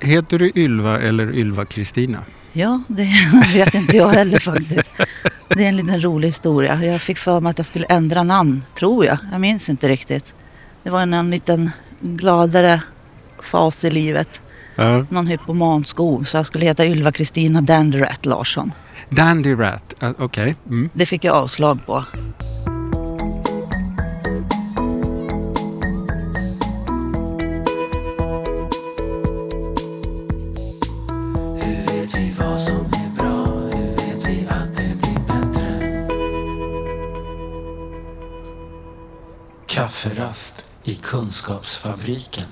Heter du Ylva eller Ylva-Kristina? Ja, det vet inte jag heller faktiskt. Det är en liten rolig historia. Jag fick för mig att jag skulle ändra namn, tror jag. Jag minns inte riktigt. Det var en, en liten gladare fas i livet. Ja. Någon hypomansko. Så jag skulle heta Ylva Kristina Danderat Larsson. Dandy Rat, okej. Mm. Det fick jag avslag på. Kafferast i Kunskapsfabriken.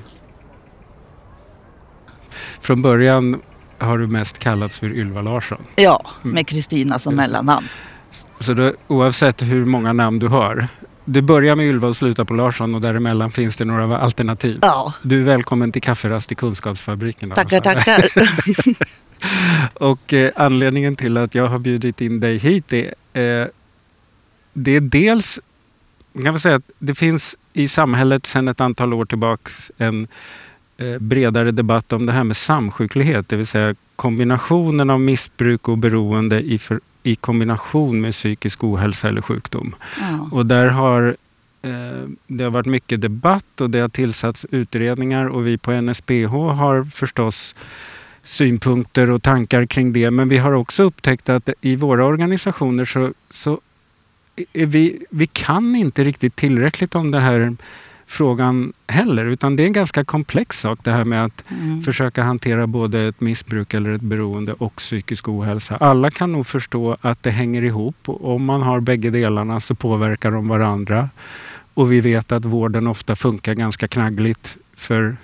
Från början har du mest kallats för Ylva Larsson. Ja, med Kristina som mellannamn. Så då, oavsett hur många namn du har. Du börjar med Ylva och slutar på Larsson och däremellan finns det några alternativ. Ja, Du är välkommen till Kafferast i Kunskapsfabriken. tackar, tackar. Och eh, anledningen till att jag har bjudit in dig hit är, eh, det är dels, man kan väl säga att det finns i samhället sedan ett antal år tillbaks en eh, bredare debatt om det här med samsjuklighet, det vill säga kombinationen av missbruk och beroende i, för, i kombination med psykisk ohälsa eller sjukdom. Ja. Och där har eh, det har varit mycket debatt och det har tillsatts utredningar och vi på NSBH har förstås synpunkter och tankar kring det. Men vi har också upptäckt att i våra organisationer så, så vi, vi kan inte riktigt tillräckligt om den här frågan heller. Utan det är en ganska komplex sak det här med att Mm. försöka hantera både ett missbruk eller ett beroende och psykisk ohälsa. Alla kan nog förstå att det hänger ihop. Och om man har bägge delarna så påverkar de varandra. Och vi vet att vården ofta funkar ganska knaggligt för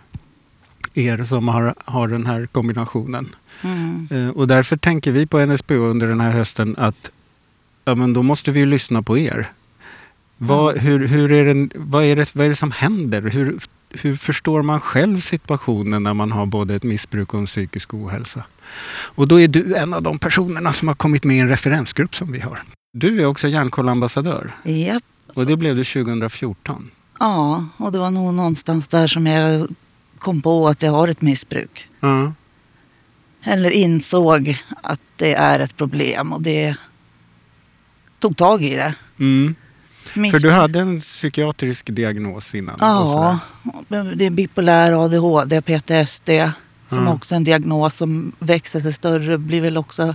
er som har, har den här kombinationen. Mm. Eh, och därför tänker vi på NSBO under den här hösten att ja, men då måste vi ju lyssna på er. Vad, hur, hur är det, vad, är det, vad är det som händer? Hur, hur förstår man själv situationen när man har både ett missbruk och en psykisk ohälsa? Och då är du en av de personerna som har kommit med i en referensgrupp som vi har. Du är också Hjärnkollambassadör Japp. och det blev du 2014. Ja, och det var nog någonstans där som jag kom på att jag har ett missbruk. Ja. Eller insåg att det är ett problem och det tog tag i det. Mm. För du hade en psykiatrisk diagnos innan? Ja, det är bipolär ADHD, PTSD. Som Ja. också är en diagnos som växer sig större, blir väl också,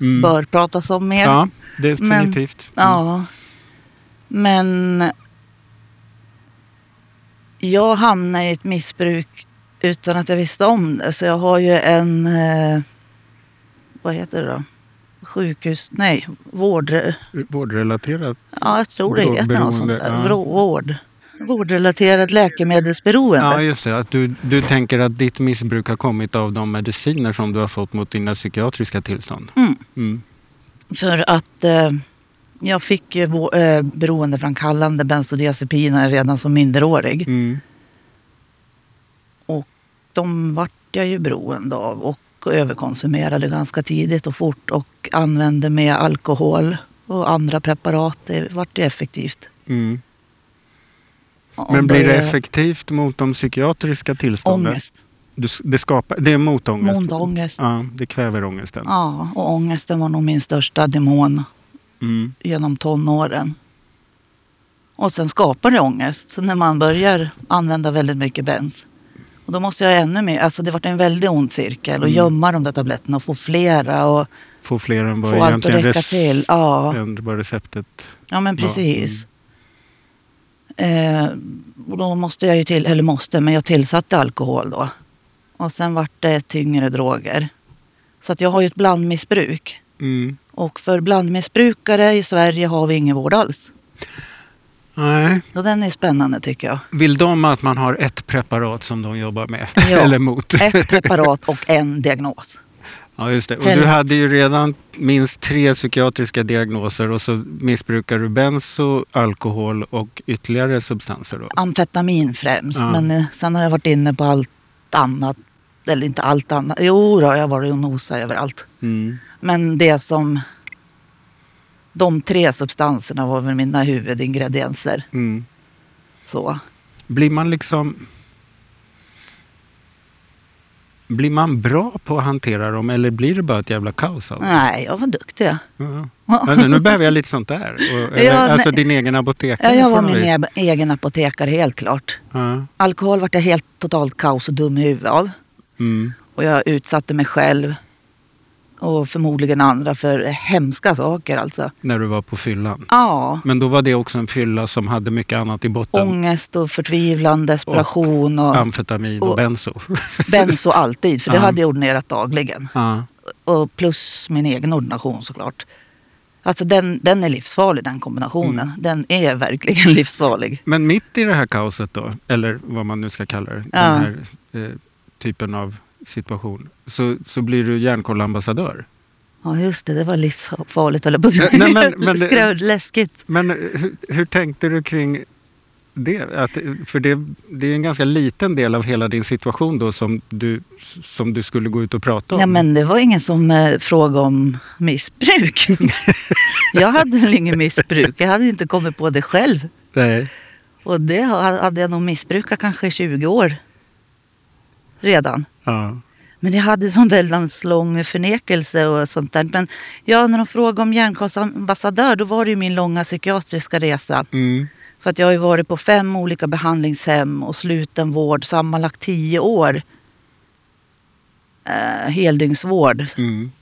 Mm. bör pratas om mer. Ja, definitivt. Mm. Ja. Men jag hamnade i ett missbruk utan att jag visste om det. Så jag har ju en, eh, vad heter det då? Sjukhus, nej, vård. Vårdrelaterat? Ja, jag tror det heter något sånt där. ja. Vård. Vårdrelaterat läkemedelsberoende. Ja, just det. Att du, du tänker att ditt missbruk har kommit av de mediciner som du har fått mot dina psykiatriska tillstånd? Mm. Mm. För att eh, jag fick ju eh, beroendeframkallande bensodiazepiner redan som minderårig. Mm. Och de vart jag ju beroende av och överkonsumerade ganska tidigt och fort och använde med alkohol och andra preparat. Det vart effektivt. Mm. Och Men blir det effektivt mot de psykiatriska tillstånden? Ångest. Du, det, skapar, det är mot ångest? Mot ångest. Ja, det kväver ångesten. Ja, och ångesten var nog min största demon Mm. genom tonåren. Och sen skapar det ångest. Så när man börjar använda väldigt mycket bens. Och då måste jag ännu mer, alltså det vart en väldigt ond cirkel. Och Mm. gömma de där tabletterna och få flera och Få fler än vad få allt att räcka till. Ja. än vad receptet... Ja men mm. precis. Eh, och då måste jag ju till, eller måste, men jag tillsatte alkohol då. Och sen vart det tyngre droger. Så att jag har ju ett blandmissbruk. Mm. Och för blandmissbrukare i Sverige har vi ingen vård alls. Nej. Och den är spännande tycker jag. Vill de att man har ett preparat som de jobbar med? Ja. Eller mot? Ett preparat och en diagnos. Ja, just det. Och Helst. du hade ju redan minst tre psykiatriska diagnoser och så missbrukar du benzo, alkohol och ytterligare substanser. Då. Amfetamin främst. Ja. Men eh, sen har jag varit inne på allt annat. Eller inte allt annat. Jo då, jag har varit och nosat överallt. Mm. Men det som... De tre substanserna var väl mina huvudingredienser. Mm. Så. Blir man liksom... Blir man bra på att hantera dem eller blir det bara ett jävla kaos av det? Nej, jag var duktig. Ja. Alltså, nu behöver jag lite sånt där. Och, eller, Ja, alltså din egen apotekare? Ja, jag var min e- egen apotekare, helt klart. Ja. Alkohol vart jag helt totalt kaos och dum i huvudet av. Mm. Och jag utsatte mig själv och förmodligen andra för hemska saker alltså. När du var på fyllan. Ja, Men då var det också en fylla som hade mycket annat i botten. ångest och förtvivlan, desperation och, Amfetamin och, och- benzo. benzo alltid. För det Ja. hade jag ordinerat dagligen. ja. Och plus min egen ordination såklart. Alltså den, den är livsfarlig den kombinationen. Mm. Den är verkligen livsfarlig. Men mitt i det här kaoset då, eller vad man nu ska kalla det, Ja. den här eh, typen av situation, så, så blir du järnkollambassadör. Ja just det, det var livsfarligt jag på. Nej, men- men läskigt. Men hur, hur tänkte du kring det? Att, för det, det är en ganska liten del av hela din situation då som du, som du skulle gå ut och prata om. Ja, men det var ingen som eh, frågade om missbruk. jag hade väl ingen missbruk. Jag hade inte kommit på det själv. Nej. Och det ha- hade jag nog missbrukat kanske i 20 år redan. Ja. Men jag hade sån väldigt lång förnekelse och sånt där. Men ja, när de frågade om hjärnkollsambassadör då var det ju min långa psykiatriska resa. Mm. För att jag har ju varit på fem olika behandlingshem och slutenvård, sammanlagt tio år. Eh, heldygnsvård. Mm.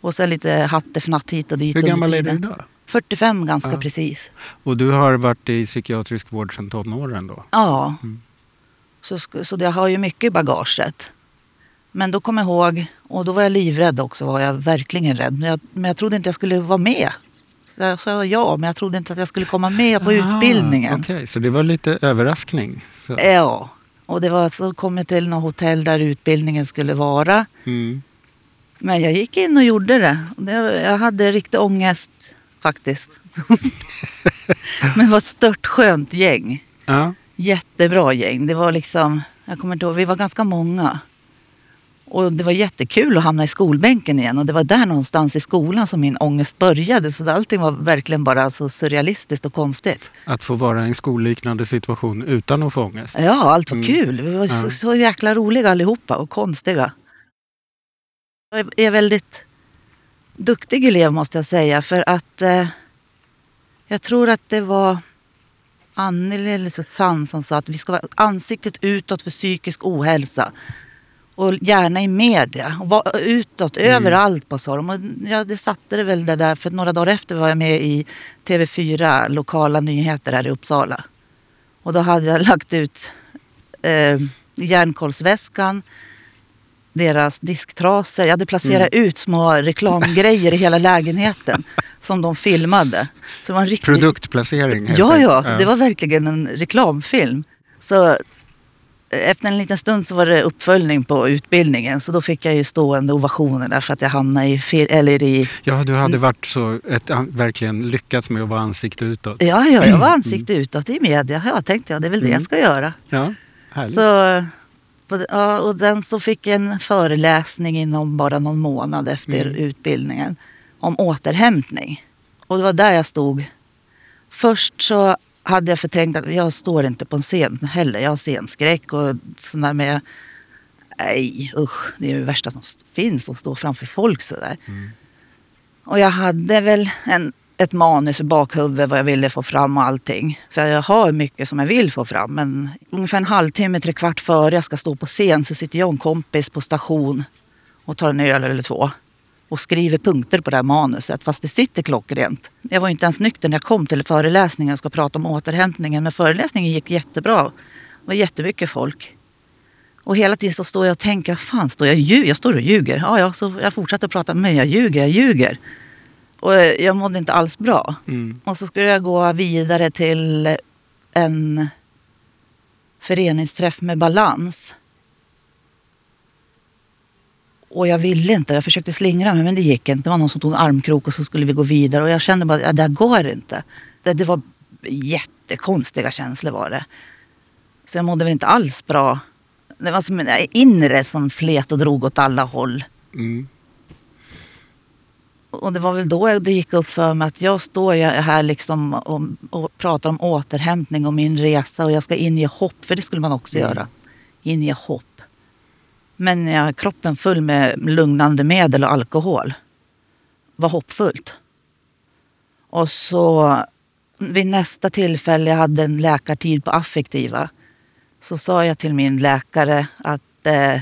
Och sen lite hattefnatt hit och dit. Hur gammal är du idag? 45 ganska Ja. precis. Och du har varit i psykiatrisk vård sedan tonåren då? Ja. Mm. Så, så det har ju mycket i bagaget. Men då kom jag ihåg, och då var jag livrädd också, var jag verkligen rädd. Men jag, men jag trodde inte jag skulle vara med. Så jag sa ja, men jag trodde inte att jag skulle komma med på Ah, utbildningen. Okej, så det var lite överraskning. Så. Ja, och det var så kom jag till något hotell där utbildningen skulle vara. Mm. Men jag gick in och gjorde det. det jag hade riktig ångest faktiskt. men det var ett stört skönt gäng. Ja. Jättebra gäng. Det var liksom, jag kommer inte ihåg, vi var ganska många. Och det var jättekul att hamna i skolbänken igen. Och det var där någonstans i skolan som min ångest började. Så allting var verkligen bara så surrealistiskt och konstigt. Att få vara i en skolliknande situation utan att få ångest. Ja, allt var Mm. kul. Vi var så, så jäkla roliga allihopa och konstiga. Jag är väldigt duktig elev måste jag säga. För att eh, jag tror att det var Anneli eller Susanne som sa att vi ska vara ansiktet utåt för psykisk ohälsa. Och gärna i media. Och vara utåt, Mm. överallt på sa de. Och ja, det satte det väl det där. För några dagar efter var jag med i TV4, lokala nyheter här i Uppsala. Och då hade jag lagt ut eh, järnkolsväskan, deras disktrasor. Jag hade placerat ut små reklamgrejer i hela lägenheten som de filmade. Så det var en riktig... Produktplacering. helt Ja, ja, det var verkligen en reklamfilm. Så eh, efter en liten stund så var det uppföljning på utbildningen. Så då fick jag ju stående ovationer där för att jag hamnade i, fir- eller i Ja, du hade varit så, ett, verkligen lyckats med att vara ansikte utåt. Ja, ja, jag var ansikte utåt i media. Ja, tänkte jag, det är väl det Mm. jag ska göra. Ja, härligt. Så, på- ja, och sen så fick jag en föreläsning inom bara någon månad efter Mm. utbildningen om återhämtning. Och det var där jag stod. Först så hade jag förträngt att jag står inte på en scen heller. Jag har scenskräck och sån där med... Nej, usch. Det är det värsta som finns att stå framför folk sådär. Mm. Och jag hade väl en, ett manus i bakhuvudet vad jag ville få fram och allting. För jag har mycket som jag vill få fram. Men ungefär en halvtimme, tre kvart före jag ska stå på scen så sitter jag och en kompis på station och tar en öl eller två. Och skriver punkter på det här manuset fast det sitter klockrent. Jag var inte ens nykter när jag kom till föreläsningen och ska prata om återhämtningen. Men föreläsningen gick jättebra. Det var jättemycket folk. Och hela tiden så står jag och tänker, fan står jag och ljuger? Jag står och ljuger. Ja, ja, så jag fortsatte prata, men jag ljuger, jag ljuger. Och eh, jag mådde inte alls bra. Mm. Och så skulle jag gå vidare till en föreningsträff med balans. Och jag ville inte. Jag försökte slingra mig men det gick inte. Det var någon som tog en armkrok och så skulle vi gå vidare. Och jag kände bara att ja, det här går inte. Det, det var jättekonstiga känslor var det. Så jag mådde väl inte alls bra. Det var som en inre som slet och drog åt alla håll. Mm. Och det var väl då det gick upp för mig att jag står här liksom och, och pratar om återhämtning och min resa och jag ska inge hopp, för det skulle man också Mm. göra. Inge hopp. Men jag, kroppen full med lugnande medel och alkohol. Var hoppfullt. Och så vid nästa tillfälle jag hade en läkartid på affektiva så sa jag till min läkare att eh,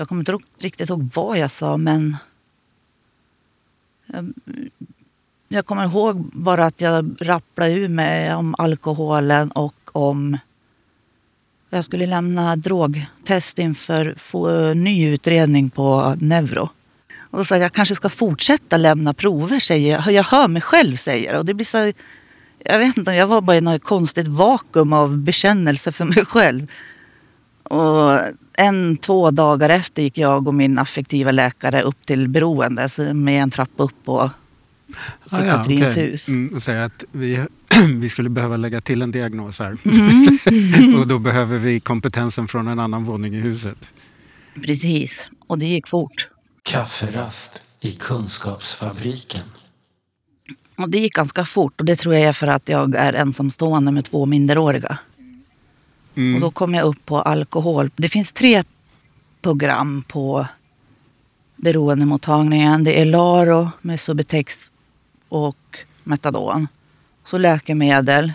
jag kommer inte riktigt ihåg vad jag sa men jag, jag kommer ihåg bara att jag rapplade ur mig om alkoholen och om jag skulle lämna drogtest inför få, ny utredning på neuro. Och då sa jag, jag kanske ska fortsätta lämna prover, säger jag. Jag hör mig själv, säger Och det blir så, jag vet inte, jag var bara i något konstigt vakuum av bekännelse för mig själv. Och en, två dagar efter gick jag och min affektiva läkare upp till beroende med en trappa upp på psykiatrins ah, ja, okay. hus. Mm, och säga att vi, vi skulle behöva lägga till en diagnos här. Mm. och då behöver vi kompetensen från en annan våning i huset. Precis, och det gick fort. Kafferast i Kunskapsfabriken. Och det gick ganska fort och det tror jag är för att jag är ensamstående med två minderåriga. Mm. Och då kom jag upp på alkohol. Det finns tre program på beroendemottagningen. Det är Laro med Subutex och Metadon. Så läkemedel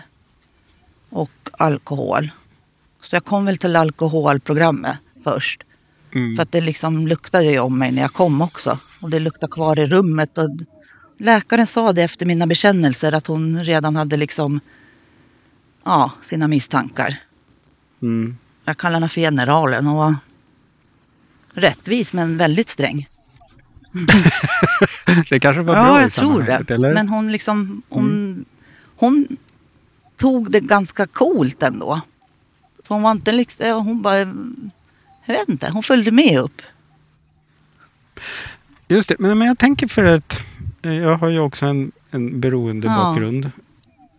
och alkohol. Så jag kom väl till alkoholprogrammet först. Mm. För att det liksom luktade ju om mig när jag kom också. Och det luktade kvar i rummet. Och läkaren sa det efter mina bekännelser att hon redan hade liksom ja, sina misstankar. Mm. Jag kallar henne för generalen och var rättvis men väldigt sträng. det kanske var bra Ja, jag tror det. Eller? Men hon liksom, hon, mm. hon tog det ganska coolt ändå. Hon var inte liksom, hon bara, jag vet inte, hon följde med upp. Just det, men, men jag tänker för att jag har ju också en, en beroendebakgrund.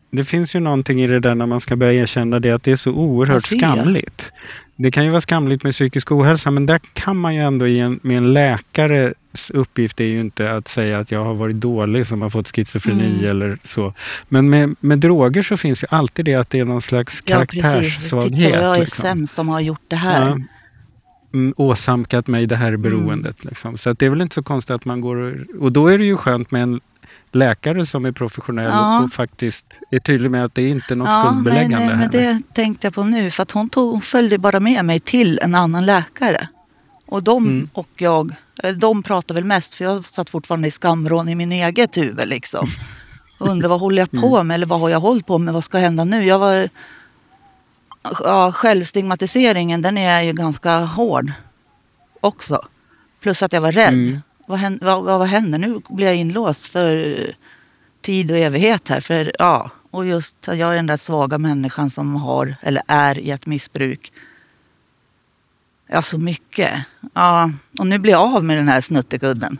Det finns ju någonting i det där när man ska börja erkänna det att det är så oerhört skamligt. Det kan ju vara skamligt med psykisk ohälsa men där kan man ju ändå med en läkares uppgift är ju inte att säga att jag har varit dålig som har fått schizofreni mm. eller så. Men med, med droger så finns ju alltid det att det är någon slags ja, karaktärssvaghet. Titta jag är liksom. sämst som har gjort det här. Ja. Mm, åsamkat mig det här beroendet. Mm. Liksom. Så det är väl inte så konstigt att man går... Och, och då är det ju skönt med en läkare som är professionell ja. och faktiskt är tydlig med att det inte är något ja, skuldbeläggande. Nej, nej, men det tänkte jag på nu. För att hon, tog, hon följde bara med mig till en annan läkare. Och de mm. och jag, de pratade väl mest för jag satt fortfarande i skamrån i min eget huvud liksom. Och undrade vad håller jag på mm. med eller vad har jag hållit på med? Vad ska hända nu? Jag var, ja, självstigmatiseringen den är ju ganska hård också. Plus att jag var rädd. Mm vad, händer, vad, vad, händer? Nu blir jag inlåst för eh, tid och evighet här. För, ja, och just att jag är den där svaga människan som har, eller är i ett missbruk. Ja, så mycket. Ja, och nu blir jag av med den här snuttekudden.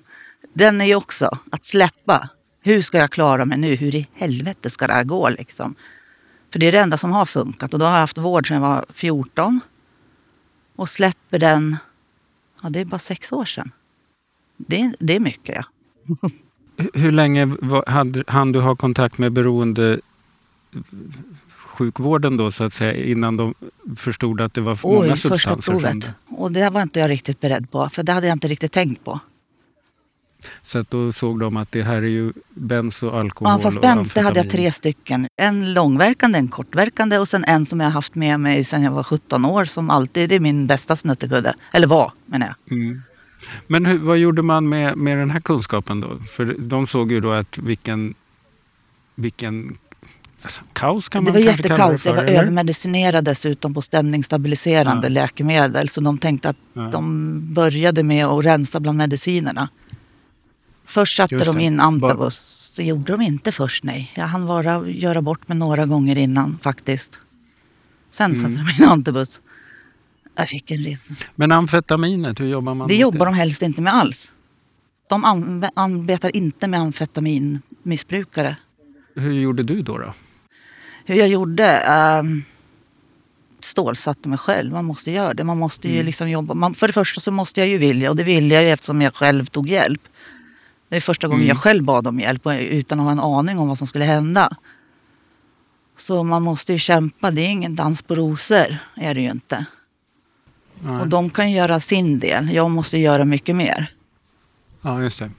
Den är ju också att släppa. Hur ska jag klara mig nu? Hur i helvete ska det här gå liksom? För det är det enda som har funkat. Och då har jag haft vård sedan jag var 14. Och släpper den, ja det är bara sex år sedan. Det, det är mycket, ja. Hur länge hann du ha kontakt med beroende sjukvården då så att säga innan de förstod att det var Oj, många substanser? Första provet. Och det var inte jag riktigt beredd på för det hade jag inte riktigt tänkt på. Så att då såg de att det här är ju benzo, alkohol ja, fast benzo det hade jag tre stycken. En långverkande, en kortverkande och sen en som jag haft med mig sedan jag var 17 år som alltid är min bästa snuttekudde. Eller var menar jag. Mm. Men hur, vad gjorde man med, med den här kunskapen då? För de såg ju då att vilken, vilken alltså, kaos kan man det var kanske jättekaos. kalla det för. Jag var övermedicinerad dessutom på stämningsstabiliserande ja. läkemedel. Så de tänkte att ja. de började med att rensa bland medicinerna. Först satte de in antabus. Det gjorde de inte först, nej. Jag hann bara göra bort mig några gånger innan faktiskt. Sen mm. satte de in antabus. Jag fick en resa. Men amfetaminet, hur jobbar man det? Det jobbar de helst inte med alls. De arbetar inte med amfetaminmissbrukare. Hur gjorde du då? då? Hur jag gjorde? Um, stålsatte mig själv. Man måste göra det. Man måste ju mm. liksom jobba. Man, för det första så måste jag ju vilja och det ville jag ju eftersom jag själv tog hjälp. Det är första gången mm. jag själv bad om hjälp utan att ha en aning om vad som skulle hända. Så man måste ju kämpa. Det är ingen dans på rosor. Är det ju inte. Nej. Och de kan göra sin del. Jag måste göra mycket mer. Ja, just det.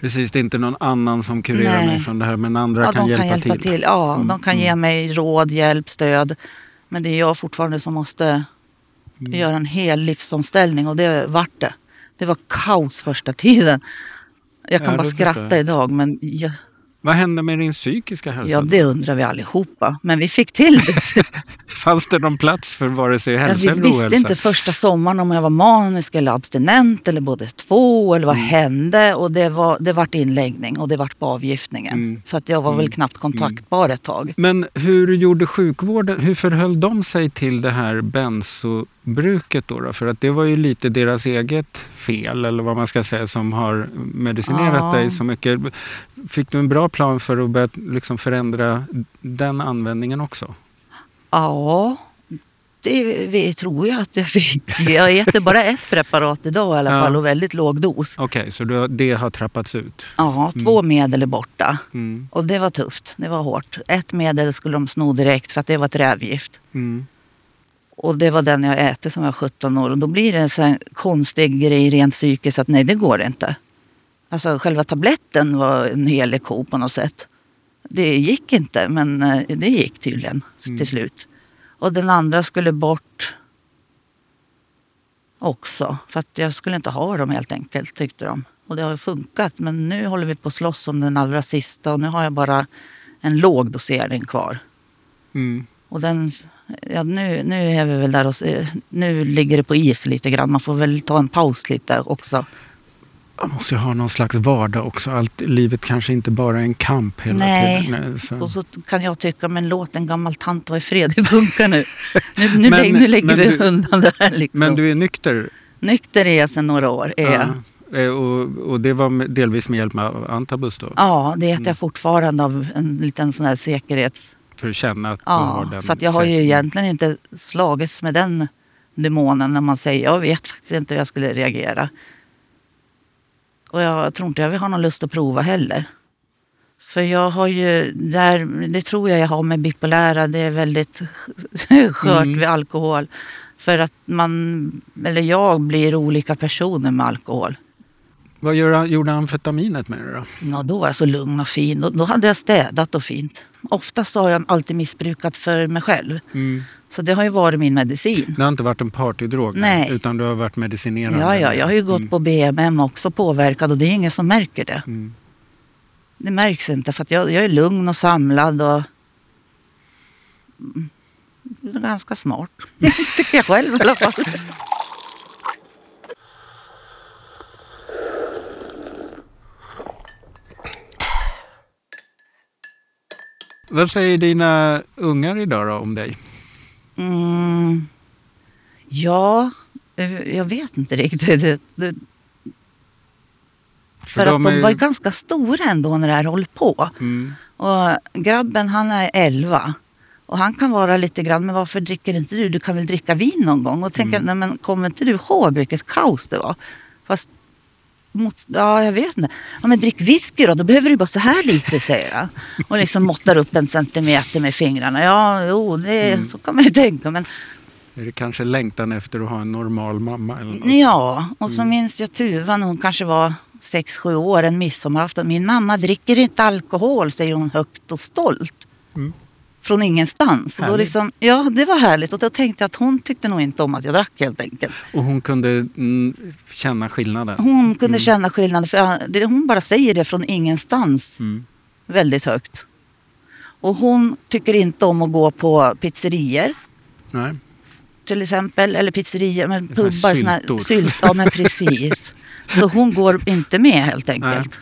Precis, det är inte någon annan som kurerar Nej. mig från det här, men andra Ja, kan, de hjälpa, kan hjälpa till. till. Ja, Mm, de kan ge mm. mig råd, hjälp, stöd. Men det är jag fortfarande som måste Mm. göra en hel livsomställning och det vart det. Det var kaos första tiden. Jag kan Ja, bara skratta jag. idag men ja, Vad hände med din psykiska hälsa? ja, det undrar vi allihopa. Men vi fick till det. Fanns det någon plats för vare sig Ja, hälsa vi eller visste ohälsa? inte första sommaren om jag var manisk eller abstinent eller både två eller vad Mm. hände. Och det, var, det vart inläggning och det vart på avgiftningen. Mm. För att jag var väl Mm. knappt kontaktbar ett tag. Men hur gjorde sjukvården, hur förhöll de sig till det här bensobruket då, då? För att det var ju lite deras eget fel, eller vad man ska säga, som har medicinerat Ja. dig så mycket. Fick du en bra plan för att börja liksom förändra den användningen också? Ja, det tror jag att jag fick. Jag äter bara ett preparat idag i alla Ja. fall och väldigt låg dos. Okej, så du, det har trappats ut? Ja, två medel är borta. Mm. Och det var tufft. Det var hårt. Ett medel skulle de sno direkt för att det var ett rävgift. Mm. Och det var den jag äter som var 17 år. Och då blir det en sån konstig grej rent psykiskt att nej, det går inte. Alltså själva tabletten var en helig ko på något sätt. Det gick inte, men eh, det gick tydligen Mm. till slut. Och den andra skulle bort också. För att jag skulle inte ha dem helt enkelt, tyckte de. Och det har funkat. Men nu håller vi på att slåss om den allra sista och nu har jag bara en låg dosering kvar. Mm. Och den, ja, nu, nu är vi väl där och se- nu ligger det på is lite grann. Man får väl ta en paus lite också. Man måste ju ha någon slags vardag också. Allt, livet kanske inte bara är en kamp hela Nej. tiden. Nej, så. Och så kan jag tycka, men låt en gammal tant vara i fred. Det funkar nu. Nu, nu, Men- nu lägger vi du- undan det här liksom. Men du är nykter? Nykter är jag sedan några år. Är. Ja. Eh, Och, och det var delvis med hjälp med Antabus då? Ja, det äter Mm. jag fortfarande av en liten sån här säkerhets... För att känna att du har Ja, den så att jag har ju egentligen inte slagits med den demonen när man säger jag vet faktiskt inte hur jag skulle reagera. Och jag tror inte jag har någon lust att prova heller. För jag har ju, där, det tror jag jag har med bipolära, det är väldigt skört Mm. vid alkohol. För att man, eller jag blir olika personer med alkohol. Vad gör, gjorde amfetaminet med dig då? Ja, då var jag så lugn och fin. Då, då hade jag städat och fint. Oftast har jag alltid missbrukat för mig själv. Mm. Så det har ju varit min medicin. Det har inte varit en partydrog? Nej. Utan du har varit medicinerad? Ja, ja, jag har ju gått Mm. på BMM också påverkad och det är ingen som märker det. Mm. Det märks inte för att jag, jag är lugn och samlad och Mm, ganska smart. Tycker jag själv i alla fall. Vad säger dina ungar idag då om dig? Mm. Ja, jag vet inte riktigt. Det, det, för, att de är- var ganska stora ändå när det här höll på. Mm. Och grabben han är 11. Och han kan vara lite grann, men varför dricker inte du? Du kan väl dricka vin någon gång? Och tänker, Mm. nej men kommer inte du ihåg vilket kaos det var? Fast, mot, ja jag vet inte. Ja men drick whisky då, då behöver du bara så här lite säger han. Och liksom måttar upp en centimeter med fingrarna. Ja, jo, det, Mm. så kan man ju tänka. Men Är det kanske längtan efter att ha en normal mamma? Eller något? Ja, och så Mm. minns jag Tuva när hon kanske var 6-7 år, en midsommarafton. Min mamma dricker inte alkohol, säger hon högt och stolt. Mm. Från ingenstans. Och Då liksom, ja, det var härligt. Och då tänkte jag att hon tyckte nog inte om att jag drack helt enkelt. Och hon kunde mm, känna skillnaden? Hon kunde Mm. känna skillnaden, för det- hon bara säger det från ingenstans Mm. väldigt högt. Och hon tycker inte om att gå på pizzerior Nej. till exempel. Eller pizzerior, men såna pubbar. Såna syltor. sylt, ja men precis. Så hon går inte med helt enkelt.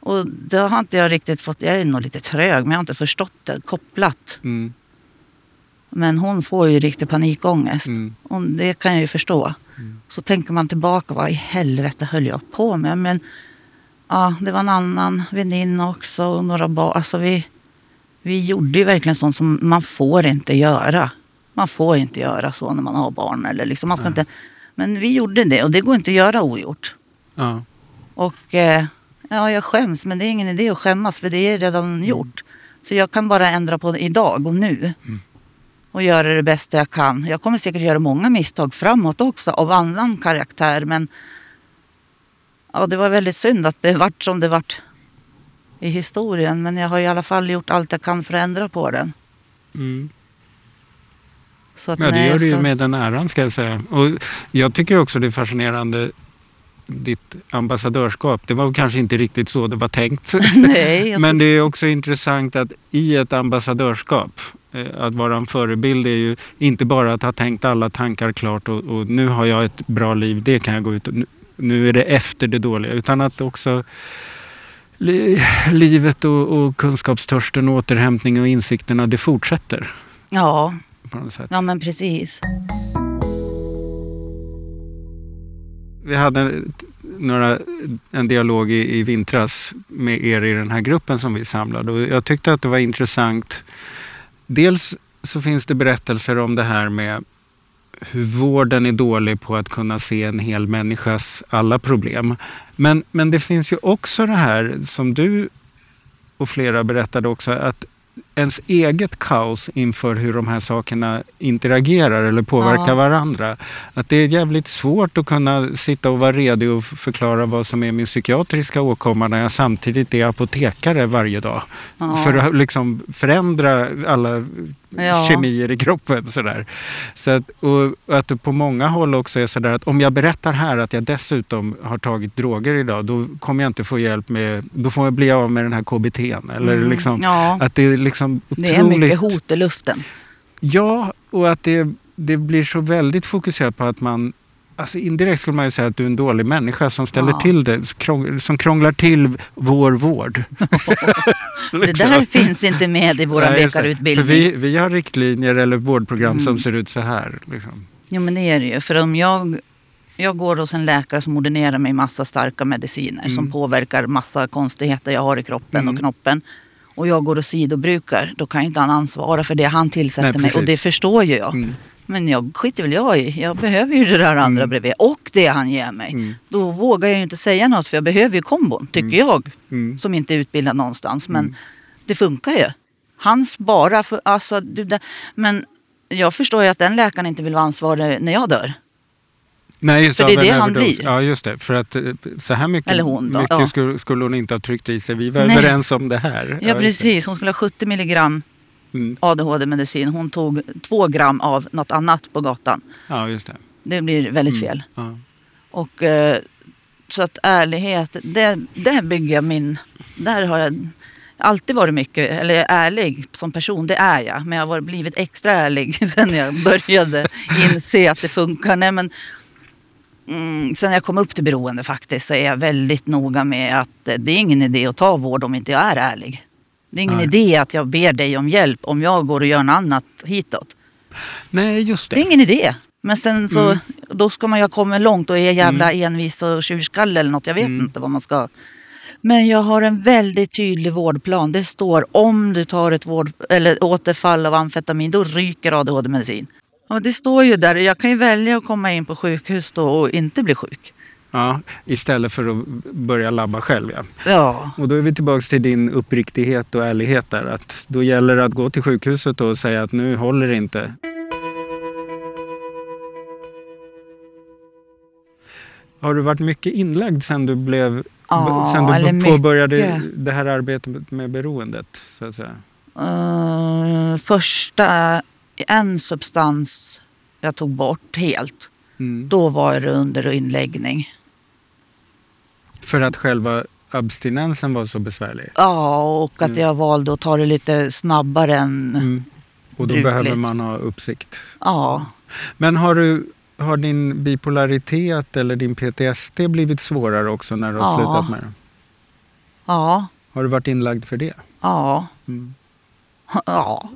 Och det har inte jag riktigt fått, jag är nog lite trög men jag har inte förstått det kopplat. Mm. Men hon får ju riktig panikångest. Mm. Och det kan jag ju förstå. Mm. Så tänker man tillbaka, vad i helvete höll jag på med? Men ja, det var en annan väninna också och några barn. Alltså vi, vi gjorde ju verkligen sånt som man får inte göra. Man får inte göra så när man har barn. Eller liksom, man ska Nej. inte, men vi gjorde det och det går inte att göra ogjort. Ja. Och eh, ja, jag skäms men det är ingen idé att skämmas för det är redan gjort. Så jag kan bara ändra på det idag och nu. Mm. och göra det bästa jag kan. Jag kommer säkert göra många misstag framåt också av annan karaktär. Men ja, det var väldigt synd att det vart som det vart i historien. Men jag har i alla fall gjort allt jag kan för att ändra på den. Mm. Så att Ja, det gör du ju med den äran ska jag säga. Och jag tycker också det är fascinerande ditt ambassadörskap. Det var kanske inte riktigt så det var tänkt. Nej, Men det är också intressant att i ett ambassadörskap eh, att vara en förebild är ju inte bara att ha tänkt alla tankar klart och, och nu har jag ett bra liv, det kan jag gå ut och nu, nu är det efter det dåliga. Utan att också li, livet och, och kunskapstörsten och återhämtning och insikterna, det fortsätter. Ja, ja, men precis. Vi hade några, en dialog i, i vintras med er i den här gruppen som vi samlade och jag tyckte att det var intressant. Dels så finns det berättelser om det här med hur vården är dålig på att kunna se en hel människas alla problem. Men, men det finns ju också det här som du och flera berättade också att ens eget kaos inför hur de här sakerna interagerar eller påverkar Ja. varandra. Att det är jävligt svårt att kunna sitta och vara redo och förklara vad som är min psykiatriska åkomma när jag samtidigt är apotekare varje dag. Ja. För att liksom förändra alla Ja. kemier i kroppen. Sådär. Så att, och att det på många håll också är sådär att om jag berättar här att jag dessutom har tagit droger idag då kommer jag inte få hjälp med, då får jag bli av med den här KBT. Eller Mm, liksom, att det är liksom Det är otroligt... mycket hot i luften. Ja, och att det, det blir så väldigt fokuserat på att man Alltså indirekt skulle man ju säga att du är en dålig människa som ställer Ja. till det, som krånglar till vår vård. Det där finns inte med i vår läkarutbildning. Vi, vi har riktlinjer eller vårdprogram som Mm. ser ut så här. Liksom. Jo men det är det ju. För om jag, jag går hos en läkare som ordinerar mig massa starka mediciner Mm. som påverkar massa konstigheter jag har i kroppen Mm. och knoppen. Och jag går och sidobrukar. Då kan ju inte han ansvara för det han tillsätter Nej, mig. Och det förstår ju jag. Mm. Men jag skiter väl jag i. Jag behöver ju det där andra Mm. bredvid. Och det han ger mig. Mm. Då vågar jag ju inte säga något för jag behöver ju kombon. Tycker Mm. jag. Mm. Som inte är utbildad någonstans. Men Mm. det funkar ju. Hans bara för, alltså, du, men jag förstår ju att den läkaren inte vill vara ansvarig när jag dör. Nej, just För det är det han överdos. blir. Ja, just det. För att eh, så här mycket, Eller hon då, mycket ja. skulle, skulle hon inte ha tryckt i sig. Vi var Nej. överens om det här. Ja, precis. Hon skulle ha 70 milligram Mm. ADHD-medicin. Hon tog två gram av något annat på gatan. Ja, just det. Det blir väldigt Mm. fel. Ja. Och, eh, så att ärlighet, det, det bygger jag min... Där har jag alltid varit mycket, eller ärlig som person, det är jag. Men jag har blivit extra ärlig sen jag började inse att det funkar. Nej, men, mm, sen jag kom upp till beroende faktiskt så är jag väldigt noga med att eh, det är ingen idé att ta vård om inte jag är ärlig. Det är ingen Nej. idé att jag ber dig om hjälp om jag går och gör något annat hitåt. Nej, just Det det. är ingen idé. Men sen så, Mm. då ska man ju ha kommit långt och är jävla envis och tjurskalle eller något. Jag vet Mm. inte vad man ska. Men jag har en väldigt tydlig vårdplan. Det står om du tar ett vård, eller återfall av amfetamin, då ryker ADHD-medicin. Och det står ju där. Jag kan ju välja att komma in på sjukhus då och inte bli sjuk. Ja, istället för att börja labba själv. Ja. Ja, Och då är vi tillbaka till din uppriktighet och ärlighet där. Att då gäller det att gå till sjukhuset och säga att nu håller det inte. Har du varit mycket inlagd sen du, blev, Ja, sen du påbörjade mycket. det här arbetet med beroendet? Så att säga? Eh, första, en substans jag tog bort helt. Mm. Då var det under inläggning. För att själva abstinensen var så besvärlig? Ja, och att Mm. jag valde att ta det lite snabbare än... Mm. Och då Brukligt. behöver man ha uppsikt. Ja. Men har, du, har din bipolaritet eller din PTSD blivit svårare också när du har Ja. slutat med det? Ja. Har du varit inlagd för det? Ja. Mm. Ja.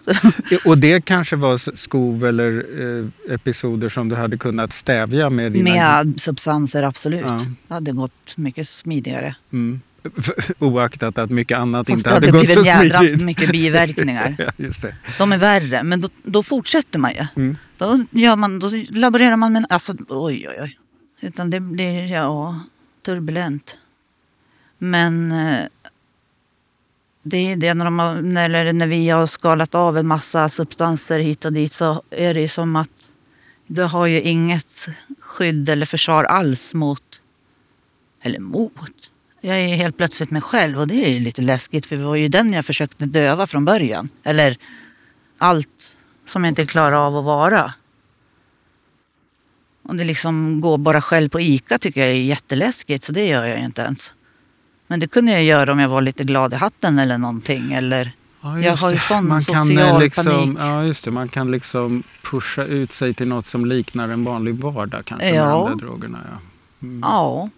Och det kanske var skov eller eh, episoder som du hade kunnat stävja med dina... Med substanser, absolut. Ja. Det hade gått mycket smidigare. Mm. Oaktat att mycket annat Fast inte det hade hade gått så blivit jädrans smidigt. mycket biverkningar. ja, just det. De är värre, men då, då fortsätter man ju. Mm. Då, gör man, då laborerar man med... Alltså, oj, oj, oj. Utan det blir, ja, turbulent. Men det är det när, de när, när vi har skalat av en massa substanser hit och dit så är det ju som att du har ju inget skydd eller försvar alls mot... Eller mot? Jag är helt plötsligt mig själv och det är ju lite läskigt för det var ju den jag försökte döva från början. Eller allt som jag inte klarar av att vara. Och det liksom går bara själv på ICA tycker jag är jätteläskigt så det gör jag ju inte ens. Men det kunde jag göra om jag var lite glad i hatten eller någonting. Eller Ja, Jag har ju sån man kan, social eh, liksom, panik. Ja, just det. Man kan liksom pusha ut sig till något som liknar en vanlig vardag kanske med Ja. de där drogerna. Ja. Mm. ja.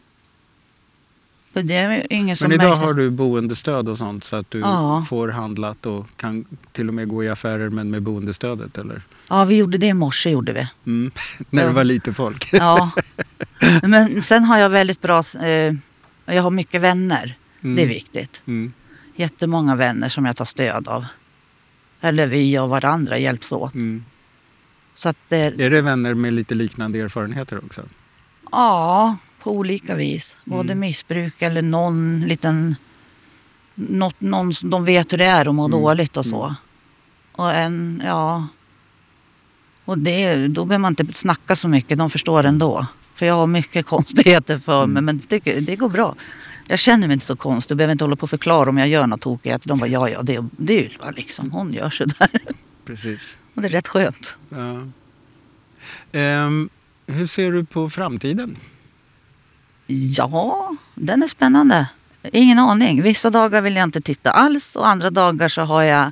För det är ingen som Men idag märker- har du boendestöd och sånt så att du Ja. får handlat och kan till och med gå i affärer men med boendestödet eller? Ja, vi gjorde det i morse gjorde vi. Mm. När det var lite folk. Ja. Men sen har jag väldigt bra... Eh, jag har mycket vänner. Mm. Det är viktigt. Mm. Jättemånga vänner som jag tar stöd av. Eller vi och varandra hjälps åt. Mm. Så att det, Är det vänner med lite liknande erfarenheter också? ja, på olika vis. Både Mm. missbruk eller någon liten... Något, någon som de vet hur det är att må Mm. dåligt och så. Mm. Och en, ja... Och det, då behöver man inte snacka så mycket, de förstår ändå. För jag har mycket konstigheter för mig, Mm. men det, det går bra. Jag känner mig inte så konstig och behöver inte hålla på och förklara om jag gör något tokigt. De bara, ja, ja, det, det är bara liksom, hon gör sådär. Precis. Och det är rätt skönt. Ja. Ehm, hur ser du på framtiden? Ja, den är spännande. Ingen aning. Vissa dagar vill jag inte titta alls och andra dagar så har jag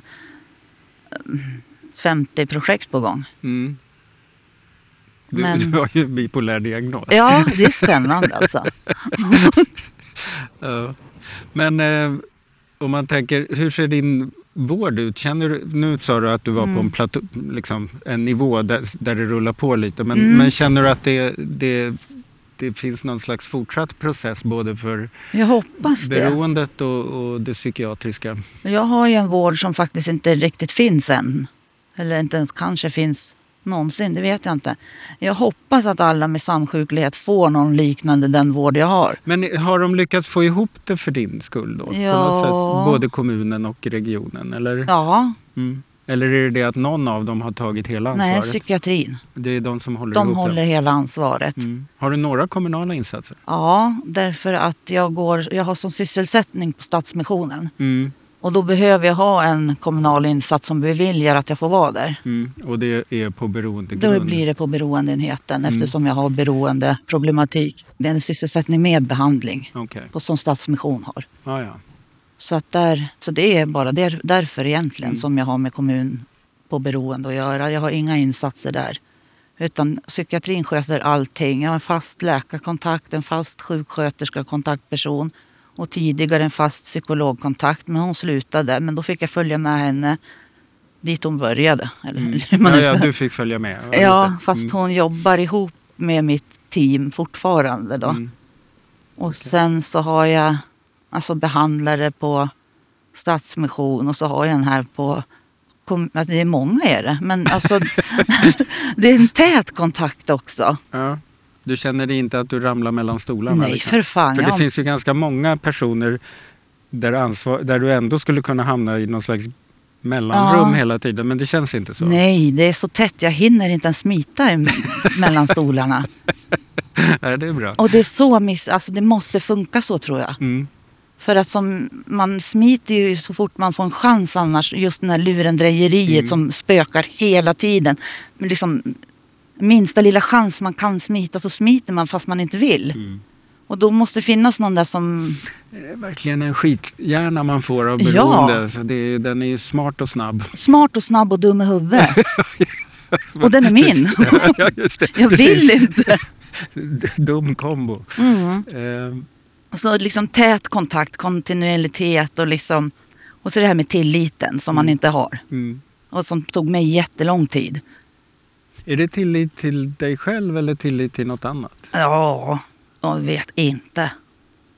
mm, 50 projekt på gång. Mm. Du, Men- du har ju bipolär diagnos. Ja, det är spännande alltså. Ja. Men eh, om man tänker, hur ser din vård ut? Känner du, nu sa du att du var på Mm. en, platå, liksom, en nivå där, där det rullar på lite. Men, Mm. men känner du att det, det, det finns någon slags fortsatt process både för Jag hoppas det. beroendet och, och det psykiatriska? Jag har ju en vård som faktiskt inte riktigt finns än. Eller inte ens kanske finns någonsin, det vet jag inte. Jag hoppas att alla med samsjuklighet får någon liknande den vård jag har. Men har de lyckats få ihop det för din skull då? På Ja. något sätt, både kommunen och regionen? Eller? Ja, Mm. Eller är det det att någon av dem har tagit hela nej, ansvaret? psykiatrin. det är de som håller De ihop håller det? hela ansvaret. Mm. Har du några kommunala insatser? Ja, därför att jag, går, jag har som sysselsättning på Stadsmissionen. Mm. Och då behöver jag ha en kommunal insats som beviljar att jag får vara där. Mm. Och det är på beroendegrund? Då blir det på beroendeenheten Mm. eftersom jag har beroendeproblematik. Det är en sysselsättning med behandling på, som Stadsmission har. ah, ja. Så, att där, så det är bara där, därför egentligen Mm. som jag har med kommun på beroende att göra. Jag har inga insatser där. Utan psykiatrin sköter allting. Jag har en fast läkarkontakt, en fast sjuksköterska kontaktperson och tidigare en fast psykologkontakt. Men hon slutade. Men då fick jag följa med henne dit hon började. Eller, Mm. Ja, ja, du fick följa med? Ja, det. fast Mm. hon jobbar ihop med mitt team fortfarande. Då. Mm. Och sen så har jag alltså behandlare på Stadsmission och så har jag en här på det är många är det, men alltså det är en tät kontakt också. Ja. Du känner inte att du ramlar mellan stolarna? Nej, liksom? för fan. För jag det har- finns ju ganska många personer där, ansvar, där du ändå skulle kunna hamna i någon slags mellanrum Ja. hela tiden, men det känns inte så. Nej, det är så tätt. Jag hinner inte ens smita mellan stolarna. Nej, det är bra. Och det är så miss... Alltså det måste funka så tror jag. Mm. För att som, man smiter ju så fort man får en chans annars. Just den här lurendrejeriet Mm. som spökar hela tiden. Liksom, minsta lilla chans man kan smita så smiter man fast man inte vill. Mm. Och då måste det finnas någon där som... Det är verkligen en skithjärna man får av Ja. beroende. Så det är, den är smart och snabb. Smart och snabb och dum i huvudet. och den är min. ja, just det. Jag vill inte. Dum kombo. Mm. Eh, Så liksom tät kontakt, kontinuitet och liksom... Och så det här med tilliten som man Mm. inte har. mm. Och som tog mig jättelång tid. Är det tillit till dig själv eller tillit till något annat? Ja, jag vet inte.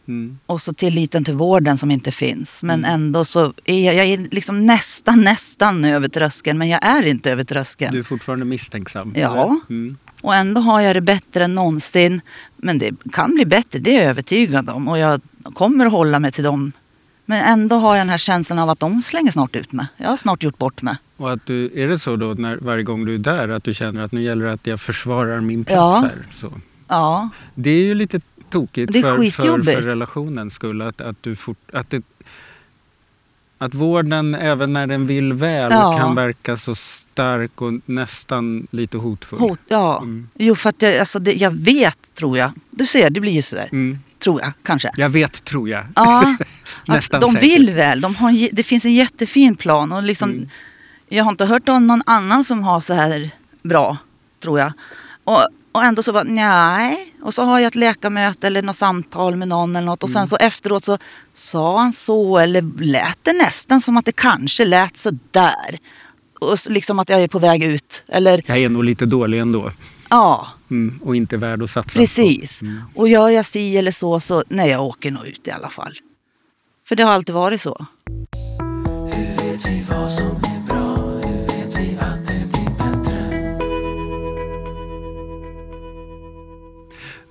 Mm. Och så tilliten till vården som inte finns. Men Mm. ändå så är jag, jag är liksom nästan, nästan över tröskeln. Men jag är inte över tröskeln. Du är fortfarande misstänksam? Ja. Mm. Och ändå har jag det bättre än någonsin. Men det kan bli bättre, det är jag övertygad om. Och jag kommer att hålla mig till de Men ändå har jag den här känslan av att de slänger snart ut mig. Jag har snart gjort bort mig. Och att du, är det så då när, varje gång du är där att du känner att nu gäller det att jag försvarar min plats Ja. här? Så. Ja, Det är ju lite tokigt Det är för, för, för relationens skull. Att, att, du fort, att, det, att vården, även när den vill väl, Ja. kan verka så stark och nästan lite hotfull. hot, ja. Mm. Jo, för att jag, alltså det, jag vet, tror jag. Du ser, det blir ju sådär. Mm. Tror jag, kanske. Jag vet, tror jag. Ja, att Nästan de säkert. vill väl. De har, en det finns en jättefin plan. Och liksom, Mm. Jag har inte hört om någon annan som har så här bra, tror jag. Och, och ändå så var nej. Och så har jag ett läkarmöte eller något samtal med någon eller något. Och Mm. sen så efteråt så sa han så eller lät det nästan som att det kanske lät så där. Och liksom att jag är på väg ut. Eller Jag är nog lite dålig ändå. ja, Mm. Och inte värd att satsa precis. på. Mm. Och gör jag si eller så, så nej jag åker nog ut i alla fall. För det har alltid varit så. Hur vet vi vad som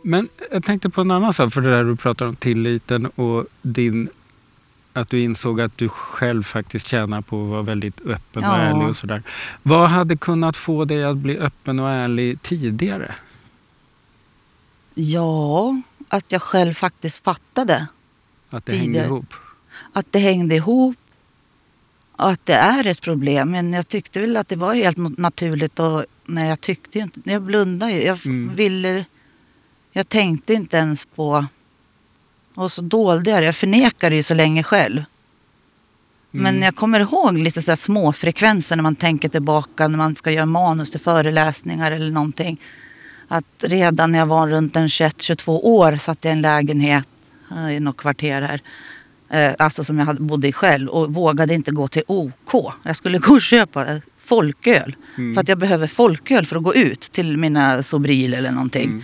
Men jag tänkte på en annan sak, för det där du pratar om tilliten och din att du insåg att du själv faktiskt tjänar på att vara väldigt öppen och Ja. ärlig och sådär. Vad hade kunnat få dig att bli öppen och ärlig tidigare? Ja, att jag själv faktiskt fattade Att det hängde Tidigare. ihop? att det hängde ihop och att det är ett problem. Men jag tyckte väl att det var helt naturligt och nej, jag tyckte inte, jag blundade ju. Jag Mm. ville, jag tänkte inte ens på, och så dolde jag det. Jag förnekade ju så länge själv. Men Mm. jag kommer ihåg lite så här små frekvenser när man tänker tillbaka när man ska göra manus till föreläsningar eller någonting. Att redan när jag var runt en 21-22 år satt jag i en lägenhet eh, i något kvarter här. Eh, alltså som jag hade, bodde i själv och vågade inte gå till OK. Jag skulle gå och köpa folköl. Mm. För att jag behöver folköl för att gå ut till mina Sobril eller någonting. Mm.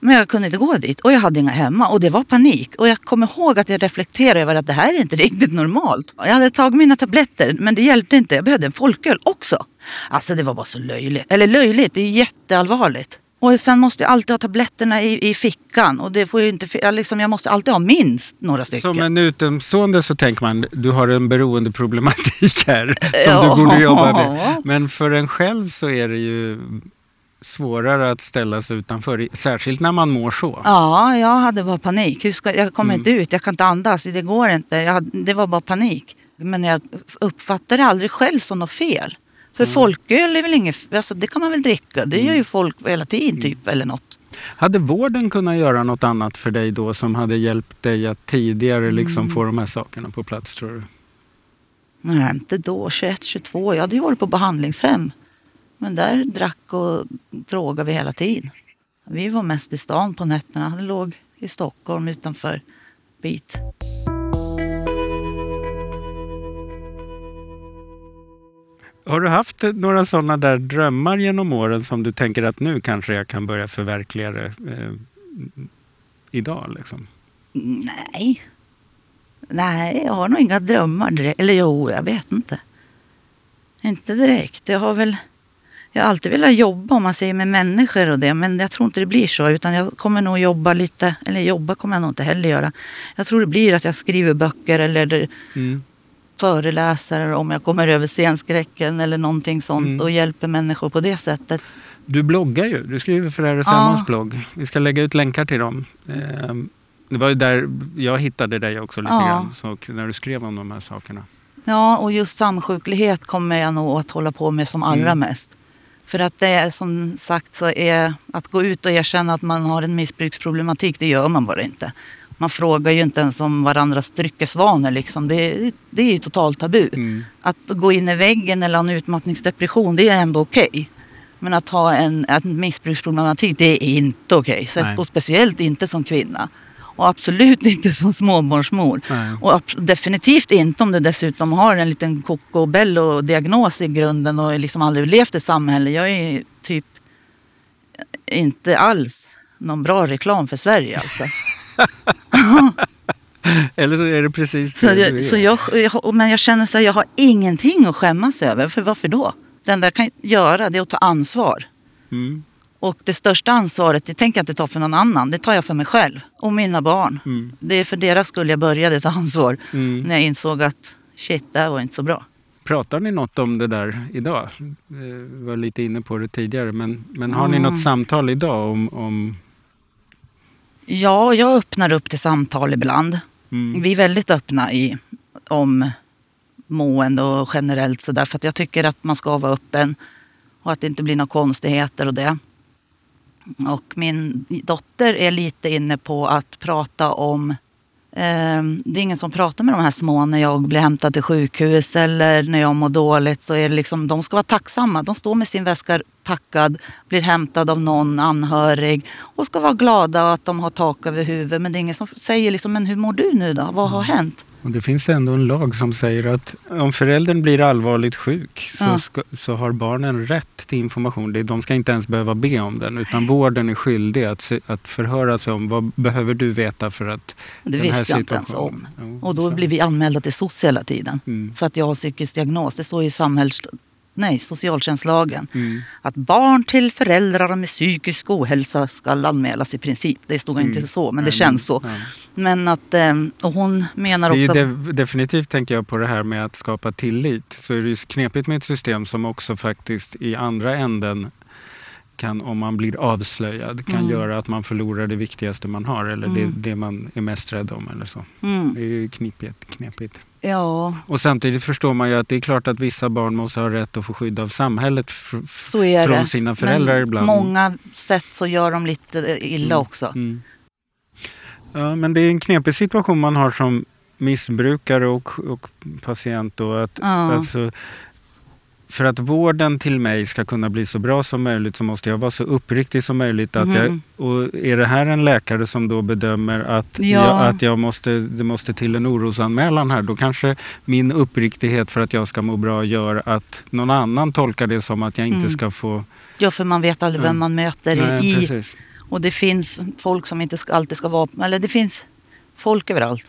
Men jag kunde inte gå dit och jag hade inga hemma och det var panik. Och jag kommer ihåg att jag reflekterade över att det här är inte riktigt normalt. Jag hade tagit mina tabletter men det hjälpte inte. Jag behövde en folköl också. Alltså det var bara så löjligt. Eller löjligt, det är jätteallvarligt. Och sen måste jag alltid ha tabletterna i, i fickan. Och det får ju inte, jag, liksom, jag måste alltid ha minst några stycken. Som en utomstående så tänker man, du har en beroendeproblematik här som Ja. du borde jobba med. Men för en själv så är det ju svårare att ställa sig utanför, särskilt när man mår så. Ja, jag hade bara panik. Hur ska, jag kommer Mm. inte ut, jag kan inte andas, det går inte. Jag det var bara panik. Men jag uppfattade aldrig själv som något fel. För Mm. folköl är väl inget, alltså det kan man väl dricka. Det gör ju folk hela tiden typ eller något. Hade vården kunnat göra något annat för dig då som hade hjälpt dig att tidigare liksom Mm. få de här sakerna på plats tror du? Nej, inte då. 21, 22. Jag hade ju varit på behandlingshem. Men där drack och drogade vi hela tiden. Vi var mest i stan på nätterna. Han låg i Stockholm utanför bit. Har du haft några sådana där drömmar genom åren som du tänker att nu kanske jag kan börja förverkliga det eh, idag? Liksom? Nej. Nej, jag har nog inga drömmar direkt. Eller jo, jag vet inte. Inte direkt. Jag har väl... Jag har alltid velat jobba om man säger med människor och det. Men jag tror inte det blir så. Utan jag kommer nog jobba lite. Eller jobba kommer jag nog inte heller göra. Jag tror det blir att jag skriver böcker eller Mm. föreläser om jag kommer över scenskräcken eller någonting sånt. Mm. Och hjälper människor på det sättet. Du bloggar ju. Du skriver för RSMHs Ja. blogg. Vi ska lägga ut länkar till dem. Eh, det var ju där jag hittade dig också lite Ja. grann. Så, när du skrev om de här sakerna. Ja, och just samsjuklighet kommer jag nog att hålla på med som allra Mm. mest. För att det är som sagt så är att gå ut och erkänna att man har en missbruksproblematik, det gör man bara inte. Man frågar ju inte ens om varandras dryckesvanor liksom. Det, det är ju totalt tabu. Mm. Att gå in i väggen eller ha en utmattningsdepression, det är ändå okej. Men att ha en, en missbruksproblematik, det är inte okej. Nej. Och speciellt inte som kvinna. Och absolut inte som småbarnsmor. Nej. Och definitivt inte om du dessutom har en liten kokobello-diagnos i grunden och liksom aldrig levt i samhället. Jag är typ inte alls någon bra reklam för Sverige alltså. Eller så är det precis Så det du jag, så jag, jag, men jag känner så här, jag har ingenting att skämmas över. För varför då? Det enda jag kan göra det är att ta ansvar. Mm. Och det största ansvaret, det tänker jag inte ta för någon annan. Det tar jag för mig själv och mina barn. Mm. Det är för deras skull jag började ta ansvar. Mm. När jag insåg att shit, det här var inte så bra. Pratar ni något om det där idag? Eh, Vi var lite inne på det tidigare, men, men har ni Mm. något samtal idag om... om Ja, jag öppnar upp till samtal ibland. mm, Vi är väldigt öppna i, om mående och generellt sådär. För att jag tycker att man ska vara öppen och att det inte blir några konstigheter och det. Och min dotter är lite inne på att prata om eh, det är ingen som pratar med de här små när jag blir hämtad till sjukhus eller när jag mår dåligt. Så är det liksom, de ska vara tacksamma. De står med sin väska packad, blir hämtad av någon anhörig och ska vara glada att de har tak över huvudet. Men det är ingen som säger liksom, men hur mår du nu då? Vad har hänt? Och det finns ändå en lag som säger att om föräldern blir allvarligt sjuk så, Ja. ska, så har barnen rätt till information. De ska inte ens behöva be om den, utan vården är skyldig att, se, att förhöra sig om vad behöver du veta för att Det den här visste jag inte ens om. situationen- Jo, Och då så. blir vi anmälda till SOS hela tiden. Mm. För att jag har psykisk diagnos. Det står i samhälls... Nej, socialtjänstlagen. Mm. Att barn till föräldrar med psykisk ohälsa ska anmälas i princip. Det stod Mm. inte så, men det känns så. ja. Men att, eh, och hon menar Det är också... de, definitivt, tänker jag, på det här med att skapa tillit. Så är det ju knepigt med ett system som också faktiskt i andra änden kan, om man blir avslöjad, kan Mm. göra att man förlorar det viktigaste man har eller Mm. det, det man är mest rädd om. Eller så. Det Mm, är ju knepigt, knepigt. ja, Och samtidigt förstår man ju att det är klart att vissa barn måste ha rätt att få skydd av samhället från det. sina föräldrar men ibland. många sätt så gör de lite illa Mm. också. Mm. Ja, men det är en knepig situation man har som missbrukare och, och patient. Då, att, Ja. alltså, för att vården till mig ska kunna bli så bra som möjligt så måste jag vara så uppriktig som möjligt. Att jag, Mhm. och är det här en läkare som då bedömer att, Ja. jag, att jag måste, det måste till en orosanmälan här, då kanske min uppriktighet för att jag ska må bra gör att någon annan tolkar det som att jag inte Mm. ska få... Ja, för man vet aldrig Mm. vem man möter Nej, i, precis. Och det finns folk som inte ska, alltid ska vara... Eller det finns folk överallt.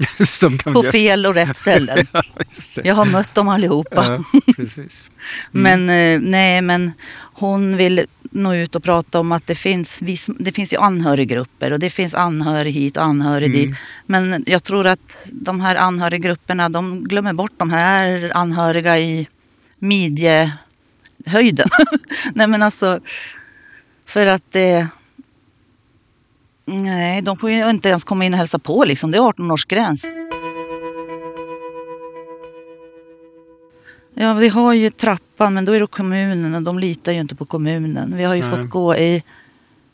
På göra- fel och rätt ställen. Jag har mött dem allihopa. Ja, precis. Mm. Men eh, nej, men hon vill nå ut och prata om att det finns, det finns ju anhöriggrupper och det finns anhörig hit och anhörig Mm. dit. Men jag tror att de här anhöriggrupperna, de glömmer bort de här anhöriga i midjehöjden. nej men alltså, för att det... Nej, de får ju inte ens komma in och hälsa på liksom. Det är 18 års gräns. Ja, vi har ju trappan, men då är det kommunen och de litar ju inte på kommunen. Vi har ju Nej. fått gå i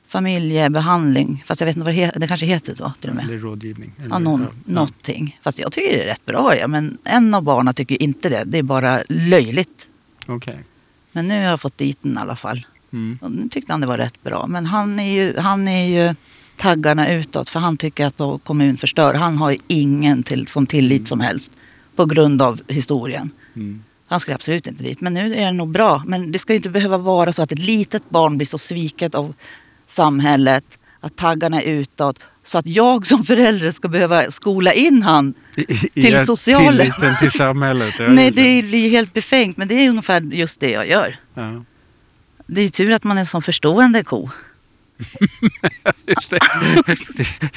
familjebehandling, fast jag vet inte vad det heter. Det kanske heter så till och med. Eller rådgivning. Eller, Ja, någon, ja. någonting. Fast jag tycker det är rätt bra, ja. men en av barnen tycker inte det. Det är bara löjligt. Okej. Men nu har jag fått dit den i alla fall. Mm. Och nu tyckte han det var rätt bra. Men han är ju, han är ju taggarna utåt för han tycker att kommun förstör. Han har ingen till, som tillit som helst på grund av historien. Mm. Han skulle absolut inte dit. Men nu är det nog bra. Men det ska ju inte behöva vara så att ett litet barn blir så sviket av samhället. Att taggarna är utåt. Så att jag som förälder ska behöva skola in han. I- i- Till socialen. Tilliten till samhället. Nej, det blir helt befängt. Men det är ungefär just det jag gör. Ja, Det är ju tur att man är en sån förstående ko. just, det.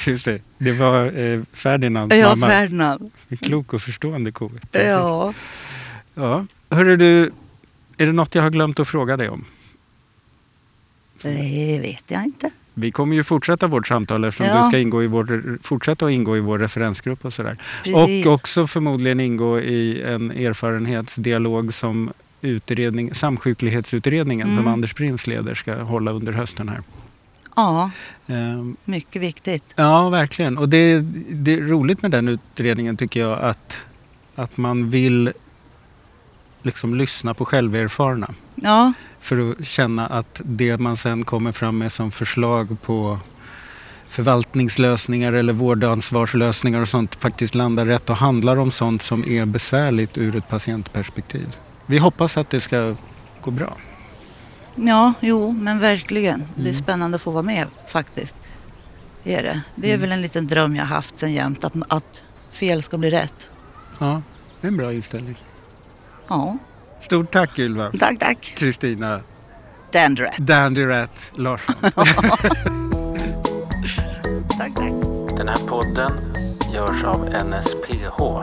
just det. Det var eh, Ferdinands Ja, mamma. Ferdinand. En klok och förstående ko. Precis. Ja. Ja. Hörru du, är det något jag har glömt att fråga dig om? Det vet jag inte. Vi kommer ju fortsätta vårt samtal eftersom Ja. du ska ingå i vår, fortsätta att ingå i vår referensgrupp och sådär. Precis. Och också förmodligen ingå i en erfarenhetsdialog som utredning, Samsjuklighetsutredningen som Mm. Anders Prins leder ska hålla under hösten här. Ja, Ehm, mycket viktigt. Ja, verkligen. Och det, det är roligt med den utredningen tycker jag att, att man vill liksom lyssna på själverfarna. Ja, För att känna att det man sen kommer fram med som förslag på förvaltningslösningar eller vårdansvarslösningar och sånt faktiskt landar rätt och handlar om sånt som är besvärligt ur ett patientperspektiv. Vi hoppas att det ska gå bra. Ja, jo, men verkligen. Det är Mm. spännande att få vara med faktiskt. Det är det. Det är Mm. väl en liten dröm jag haft sen jämt. Att, att fel ska bli rätt. Ja, det är en bra inställning. Ja, Stort tack Ylva, tack, tack. Kristina Dandy Rat. Dandy Rat Larsson. Tack, tack. Den här podden görs av NSPH,